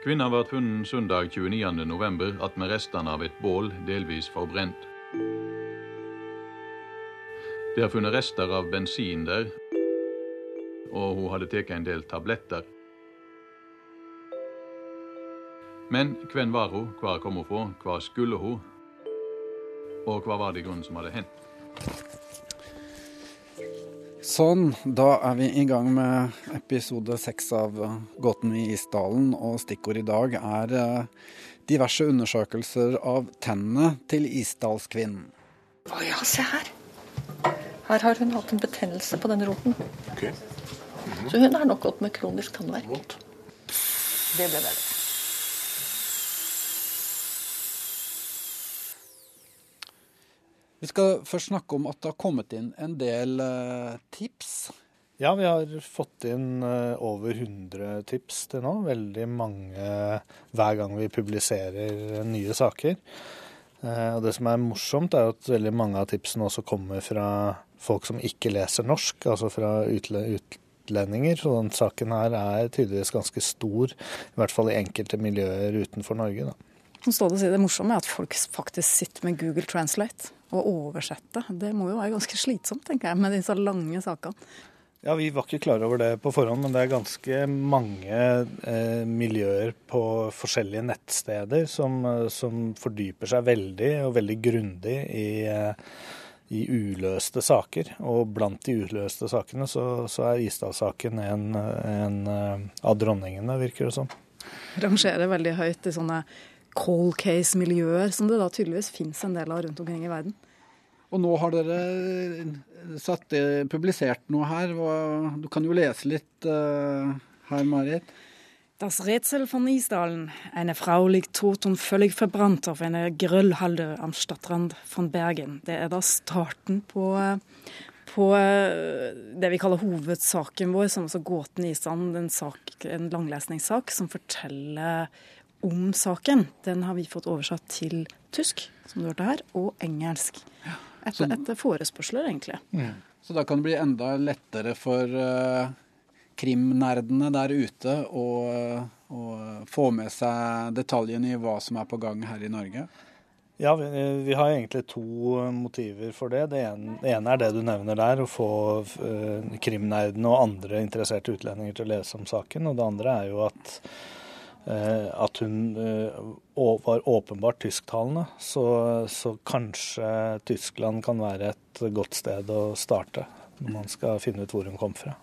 Kvinna ble funnet søndag 29.11. attmed restene av et bål delvis forbrent. Det er funnet rester av bensin der, og hun hadde tatt en del tabletter. Men hvem var hun, hvor kom hun fra, hva skulle hun, og hva var det grunnen som hadde hendt? Sånn, da er vi i gang med episode seks av Gåten i Isdalen, og stikkord i dag er eh, diverse undersøkelser av tennene til isdalskvinnen. Å ja, se her. Her har hun hatt en betennelse på den roten. Okay. Så hun har nok gått med kronisk tannverk. Det ble bedre. Vi skal først snakke om at det har kommet inn en del eh, tips. Ja, vi har fått inn eh, over 100 tips til nå. Veldig mange hver gang vi publiserer nye saker. Eh, og det som er morsomt, er at veldig mange av tipsene også kommer fra folk som ikke leser norsk, altså fra utlendinger. Så den saken her er tydeligvis ganske stor, i hvert fall i enkelte miljøer utenfor Norge. da. Står det, å si, det morsomme er at folk faktisk sitter med Google Translate og oversette. Det må jo være ganske slitsomt, tenker jeg, med disse lange sakene. Ja, Vi var ikke klar over det på forhånd, men det er ganske mange eh, miljøer på forskjellige nettsteder som, eh, som, fordyper seg veldig og veldig grundig i, eh, i, uløste saker. Og blant de uløste sakene så, så er Isdal-saken en, en, eh, av dronningene, virker det som. Rangerer veldig høyt i sånne cold case-miljøer, som det da tydeligvis finnes en del av rundt omkring i verden. Og nå har dere satt, publisert noe her. Du kan jo lese litt uh, her, Marit. Das Rätsel von Isdalen. Eine Frau liegt tot und völlig verbrannt auf einer Grillhalde am Stadtrand von Bergen. Det er da starten på, på det vi kaller hovedsaken vår, som altså Gåten i Isdalen. En, sak, en langlesningssak som forteller om saken. Den har vi fått oversatt til tysk, som du hørte her, og engelsk. Etter, etter forespørsler, egentlig. Mm. Så da kan det bli enda lettere for uh, krimnerdene der ute å, å, få med seg detaljene i hva som er på gang her i Norge? Ja, vi, vi har egentlig to motiver for det. Det ene, det ene, er det du nevner der, å få uh, krimnerdene og andre interesserte utlendinger til å lese om saken. Og det andre er jo at Eh, at hun eh, var åpenbart tysktalende. Så, så, kanskje Tyskland kan være et godt sted å starte når man skal finne ut hvor hun kom fra.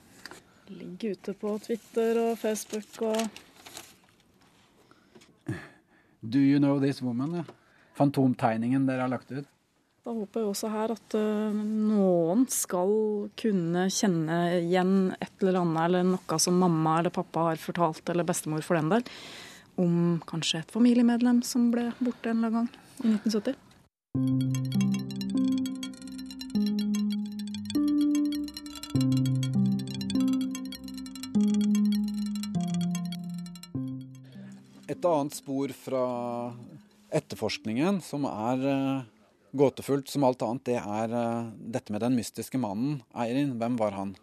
Ligge ute på Twitter og Facebook og Do you know this woman? Ja. Fantomtegningen dere har lagt ut. Da håper jeg også her at uh, noen skal kunne kjenne igjen et eller annet, eller noe som mamma eller pappa har fortalt, eller bestemor for den del, om kanskje et familiemedlem som ble borte en eller annen gang i 1970. Et annet spor fra etterforskningen som er uh gåtefullt som alt annet, det er uh, dette med den mystiske mannen. Eirin, hvem var han?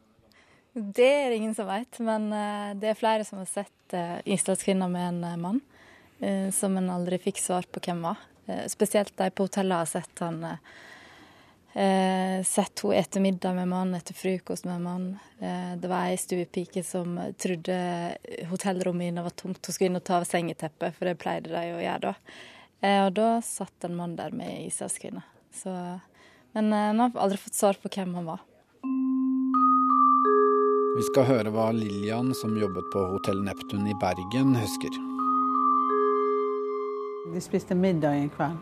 Det er det ingen som vet, men uh, det er flere som har sett uh, islandskvinner med en mann som en aldri fikk svar på hvem var. spesielt de på hotellet har sett han sett henne etter middag med mann, etter frokost med mann. det var ei stuepike som trodde hotellrommet hennes var tomt. Hun skulle inn og ta av sengeteppet, for det pleide de å gjøre da. Eh, og da satt en mann der med ei ishavskvinne. Men eh, han har aldri fått svar på hvem han var. Vi skal høre hva Lillian, som jobbet på Hotell Neptun i Bergen, husker. De spiste middag en kveld.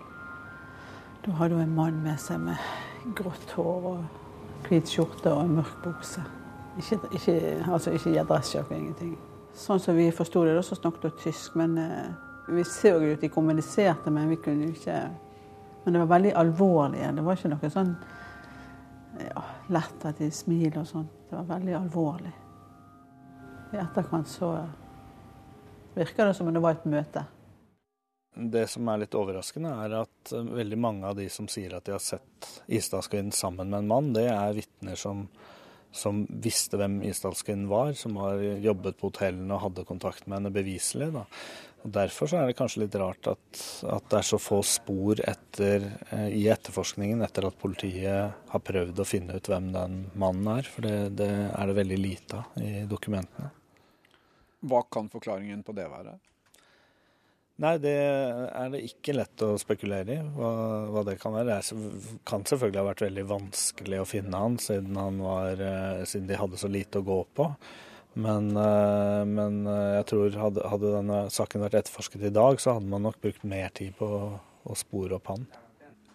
Da hadde hun en mann med seg med grått hår og hvit skjorte og en mørk bukse. Ikke, ikke, altså ikke i dressjakke og ingenting. Sånn som vi forsto det, så snakket hun tysk, men eh, vi ser jo at de kommuniserte, men vi kunne jo ikke Men det var veldig alvorlig. Det var ikke noe sånn ja, lett at de smiler og sånn. Det var veldig alvorlig. I etterkant så virker det som om det var et møte. Det som er litt overraskende, er at eh, veldig mange av de som sier at de har sett Isdalskvinnen sammen med en mann, det er vitner som som visste hvem isdalsken var, som har jobbet på hotellene og hadde kontakt med henne beviselig. Da. Og Derfor er det kanskje litt rart at, at det er så få spor etter, eh, i etterforskningen etter at politiet har prøvd å finne ut hvem den mannen er. For det, det er det veldig lite av i dokumentene. Hva kan forklaringen på det være? Nei, det er det ikke lett å spekulere i hva, hva det kan være. Det kan selvfølgelig ha vært veldig vanskelig å finne han siden, han var, eh, siden de hadde så lite å gå på. Men, eh, men eh, jeg tror hadde, hadde, denne saken vært etterforsket i dag, så hadde man nok brukt mer tid på å, å spore opp han.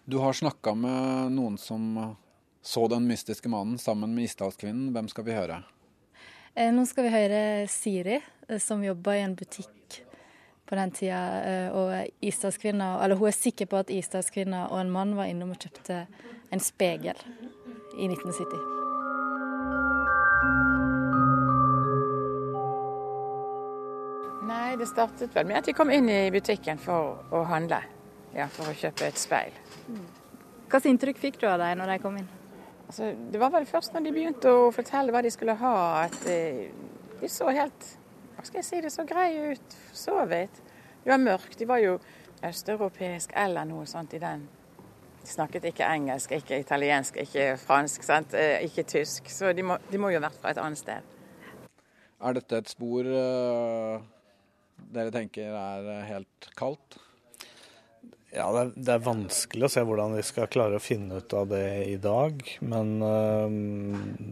Du har snakka med noen som så den mystiske mannen sammen med Isdalskvinnen. Hvem skal vi høre? Eh, nå skal vi høre Siri, som jobber i en butikk på den tida. Og Isdalskvinna, eller hun er sikker på at Isdalskvinna og en mann var innom og kjøpte en spegel i 1970. Nei, det startet vel med at de kom inn i butikken for å handle. Ja, for å kjøpe et speil. Hva slags inntrykk fikk du av dem når de kom inn? Altså, det var vel først når de begynte å fortelle hva de skulle ha, at eh, de så helt skal jeg si, det så greie ut. Så vidt. De var mørke. De var jo østeuropeisk eller noe sånt i den. De snakket ikke engelsk, ikke italiensk, ikke fransk, sant? Eh, ikke tysk. Så de må, de må jo ha vært fra et annet sted. Er dette et spor uh dere tenker er eh, helt kaldt? Ja, det er, det er, vanskelig å se hvordan vi skal klare å finne ut av det i dag. Men uh,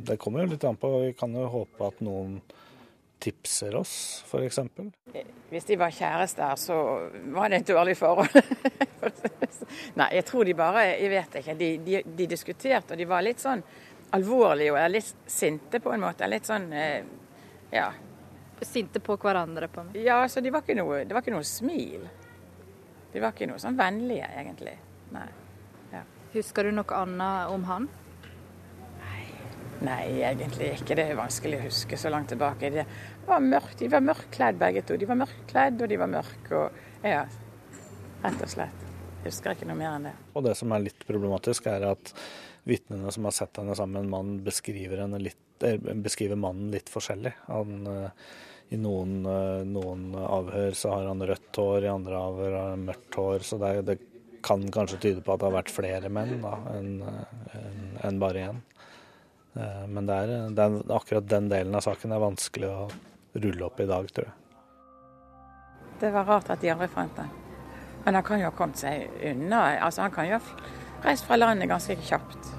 det kommer jo litt an på. Vi kan jo håpe at noen tipser oss, f.eks. Hvis de var kjærester, så var det et dårlig forhold. Nei, jeg tror de bare Jeg vet ikke. De, de, de, diskuterte, og de var litt sånn alvorlige og litt sinte på en måte. Litt sånn Ja sinte på hverandre? på meg. Ja, så de var ikke noe, det var ikke noe smil. De var ikke noe sånn vennlige, egentlig. Nei. Ja. Husker du noe annet om han? Nei. Egentlig ikke. Det er vanskelig å huske så langt tilbake. Det var mørkt. De var mørkkledd begge to. De var mørkkledd, og de var mørke. Ja, rett og slett. Jeg husker ikke noe mer enn det. Og det som er litt problematisk, er at vitnene som har sett henne sammen med en mann, beskriver, litt, beskriver mannen litt forskjellig. Han uh, i noen, eh, noen, avhør så har han rødt hår, i andre avhør har han mørkt hår. Så det, det, kan kanskje tyde på at det har vært flere menn enn en, en bare én. Eh, men det er, det er, akkurat den delen av saken er vanskelig å rulle opp i dag, tror jeg. Det var rart at de aldri fant den. Men han kan jo ha kommet seg unna. Altså, han kan jo ha reist fra landet ganske kjapt.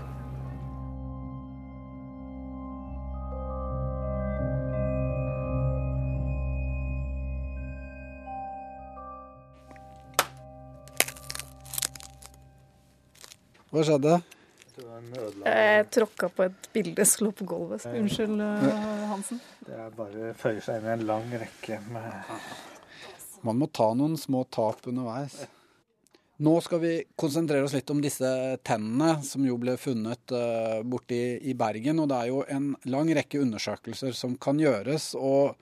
Hva skjedde? Jeg tråkka på et bilde som lå på gulvet. Unnskyld, eh, Hansen. Det er bare føyer seg inn i en lang rekke med Man må ta noen små tap underveis. Nå skal vi konsentrere oss litt om disse tennene som jo ble funnet uh, borti i Bergen. Og det er jo en lang rekke undersøkelser som kan gjøres. Og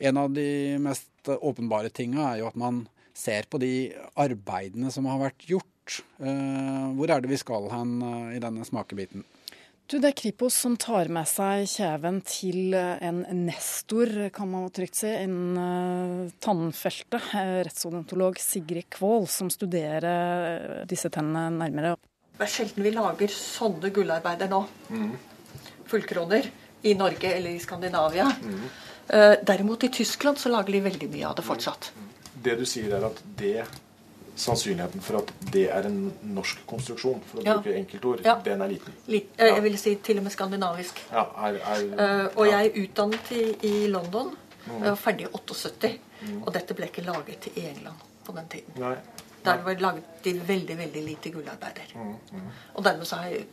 en av de mest åpenbare tinga er jo at man ser på de arbeidene som har vært gjort Eh, hvor er det vi skal hen eh, i denne smakebiten? Du, det er Kripos som tar med seg kjeven til eh, en nestor, kan man trygt si, innen tannfeltet. Rettsodontolog Sigrid Kvål, som studerer disse tennene nærmere. Det er sjelden vi lager sånne gullarbeider nå. Mm. Fullkroner. I Norge eller i Skandinavia. Mm. Derimot i Tyskland så lager de veldig mye av det fortsatt. Det du sier er at det sannsynligheten for at det er en norsk konstruksjon, for å ja. bruke enkeltord, ja. den er liten. Litt, ja. jeg vil si til og med skandinavisk. Ja, er, er, uh, og jeg er utdannet i, i London. Mm. Jeg var ferdig i 78. Mm. Og dette ble ikke laget i England på den tiden. Nei. Der var det laget de veldig veldig lite gullarbeider. Mm. mm. Og dermed så har jeg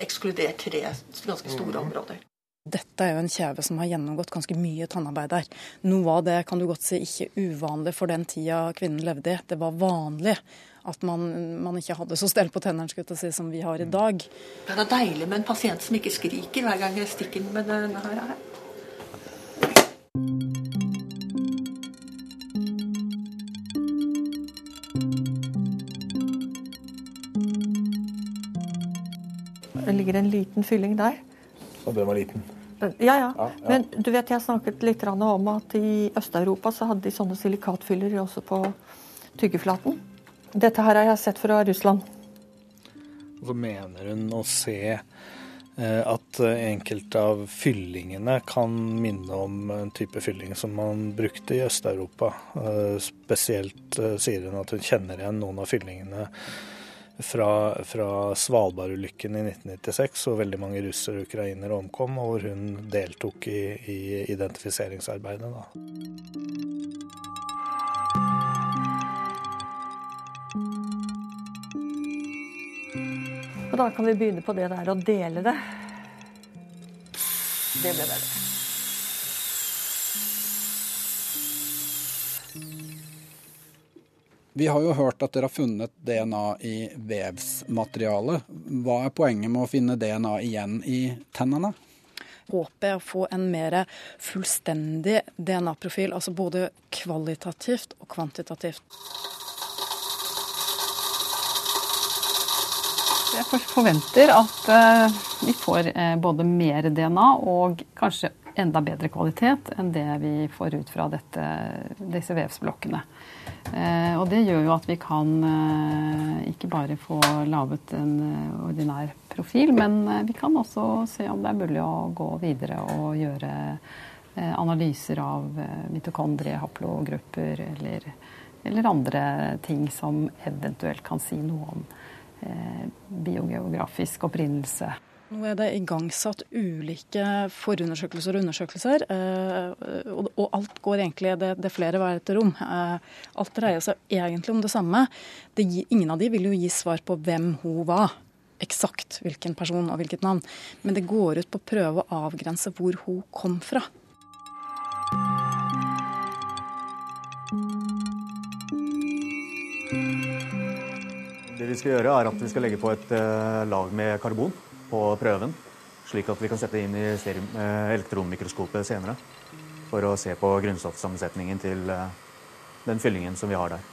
ekskludert tre ganske store mm. områder. Dette er jo en kjeve som har gjennomgått ganske mye tannarbeid der. Noe av det kan du godt si ikke uvanlig for den tida kvinnen levde i. Det var vanlig at man, man ikke hadde så stell på tennene si, som vi har i dag. Det er deilig med en pasient som ikke skriker hver gang jeg stikker med denne her. Det ligger en liten fylling der. Da den var liten? Ja, ja, ja. Men du vet, jeg snakket litt om at i Øst-Europa så hadde de sånne silikatfyller også på tyggeflaten. Dette her har jeg sett fra Russland. Så mener hun å se eh, at enkelte av fyllingene kan minne om en type fylling som man brukte i Øst-Europa. Eh, spesielt eh, sier hun at hun kjenner igjen noen av fyllingene fra, fra Svalbard-ulykken i 1996, hvor veldig mange russere og ukrainere omkom, og hvor hun deltok i, i identifiseringsarbeidet. Da. Og da kan vi begynne på det der å dele det. Det ble bedre. Vi har jo hørt at dere har funnet DNA i vevsmateriale. Hva er poenget med å finne DNA igjen i tennene? Håpet er å få en mer fullstendig DNA-profil, altså både kvalitativt og kvantitativt. Jeg forventer at eh, vi får eh, både mer DNA og kanskje enda bedre kvalitet enn det vi får ut fra dette, disse vevsblokkene. Eh, og det gjør jo at vi kan eh, ikke bare få laget en eh, ordinær profil, men vi kan også se om det er mulig å gå videre og gjøre analyser av mitokondrie, haplogrupper eller, eller andre ting som eventuelt kan si noe om biogeografisk opprinnelse. Nå er det igangsatt ulike forundersøkelser og undersøkelser. Eh, og alt går egentlig Det, det er flere hver etter rom. Eh, alt dreier seg egentlig om det samme. Det, ingen av de vil jo gi svar på hvem hun var. Eksakt hvilken person og hvilket navn. Men det går ut på å prøve å avgrense hvor hun kom fra. Det vi skal gjøre, er at vi skal legge på et eh, lag med karbon på prøven, slik at vi kan sette inn i eh, elektronmikroskopet senere for å se på grunnstoffsammensetningen til eh, den fyllingen som vi har der.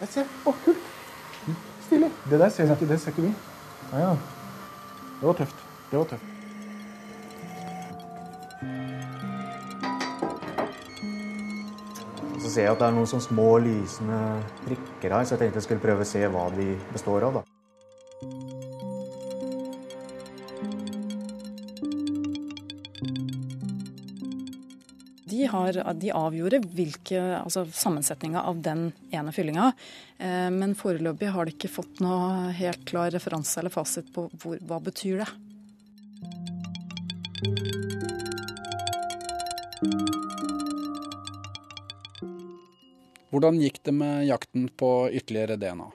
Jeg ser. Å, kult. Stilig. Det der ser ikke, det ser ikke vi. Ja, ja. Det var tøft. Det var tøft. Så ser jeg at det er noen sånne små lysende prikker her, så jeg tenkte jeg skulle prøve å se hva de består av. da. Har, de avgjorde hvilke, altså sammensetninga av den ene fyllinga. Eh, men foreløpig har de ikke fått noe helt klar referanse eller fasit på hvor, hva betyr det. Hvordan gikk det med jakten på ytterligere DNA?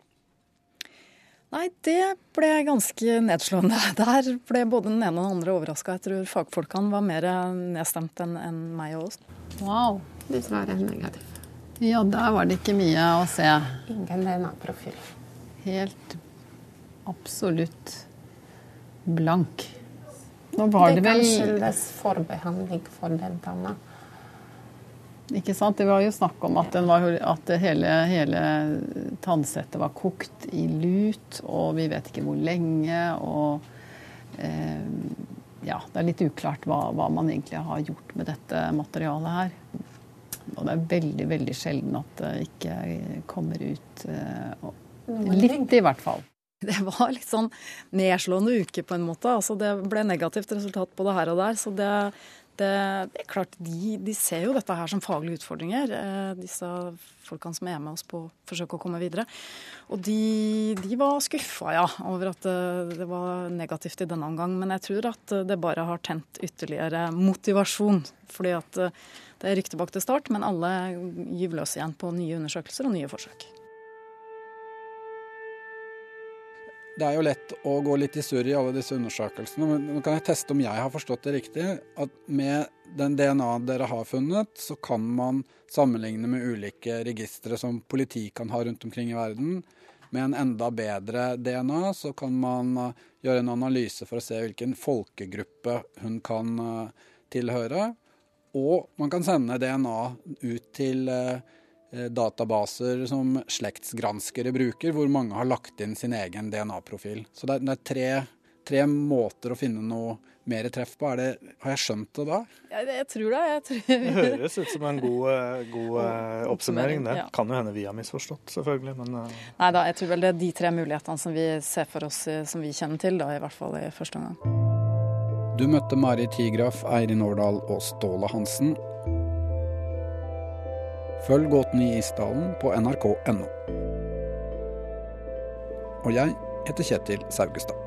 Det ble ganske nedslående. Der ble både den ene og den andre overraska. Jeg tror fagfolkene var mer nedstemt enn en meg og oss. Wow. Dessverre negativ. Ja, der var det ikke mye å se. Ingen DNA-profil. Helt absolutt blank. Nå var det, det vel Det kan skyldes forbehandling for den tanna. Ikke sant? Det var jo snakk om at, var, at hele, hele tannsettet var kokt i lut, og vi vet ikke hvor lenge. Og eh, ja, det er litt uklart hva, hva, man egentlig har gjort med dette materialet her. Og det er veldig, veldig sjelden at det ikke kommer ut eh, litt, i hvert fall. Det var litt sånn nedslående uke, på en måte. Altså, det ble negativt resultat både her og der. Så det, det, det, er klart, de, de, ser jo dette her som faglige utfordringer, eh, disse folkene som er med oss på å forsøke å komme videre. Og de, de var skuffa, ja, over at det, eh, det, var negativt i denne omgang. Men jeg tror at det bare har tent ytterligere motivasjon. Fordi at eh, det er rykte bak til start, men alle gyver løs igjen på nye undersøkelser og nye forsøk. Det er jo lett å gå litt i surr i alle disse undersøkelsene. Men nå kan jeg teste om jeg har forstått det riktig. At med den DNA-en dere har funnet, så kan man sammenligne med ulike registre som politi kan ha rundt omkring i verden. Med en enda bedre DNA så kan man eh, gjøre en analyse for å se hvilken folkegruppe hun kan eh, tilhøre. Og man kan sende DNA ut til Eh, databaser som slektsgranskere bruker, hvor mange har lagt inn sin egen DNA-profil. Så det er, det er, tre tre måter å finne noe mer treff på. Det, har jeg skjønt det da? Ja, jeg tror det. Jeg tror... det høres ut som en god, eh, god uh, oppsummering. Det ja. kan jo hende vi har misforstått, selvfølgelig. Men. Nei da, jeg tror vel det er de tre mulighetene som vi ser for oss, som vi kjenner til, da, i hvert fall i første omgang. Du møtte Mari Tigraf, Eirin Årdal og Ståle Hansen. Følg Gåten i Isdalen på nrk.no. Og jeg heter Kjetil Saugestad.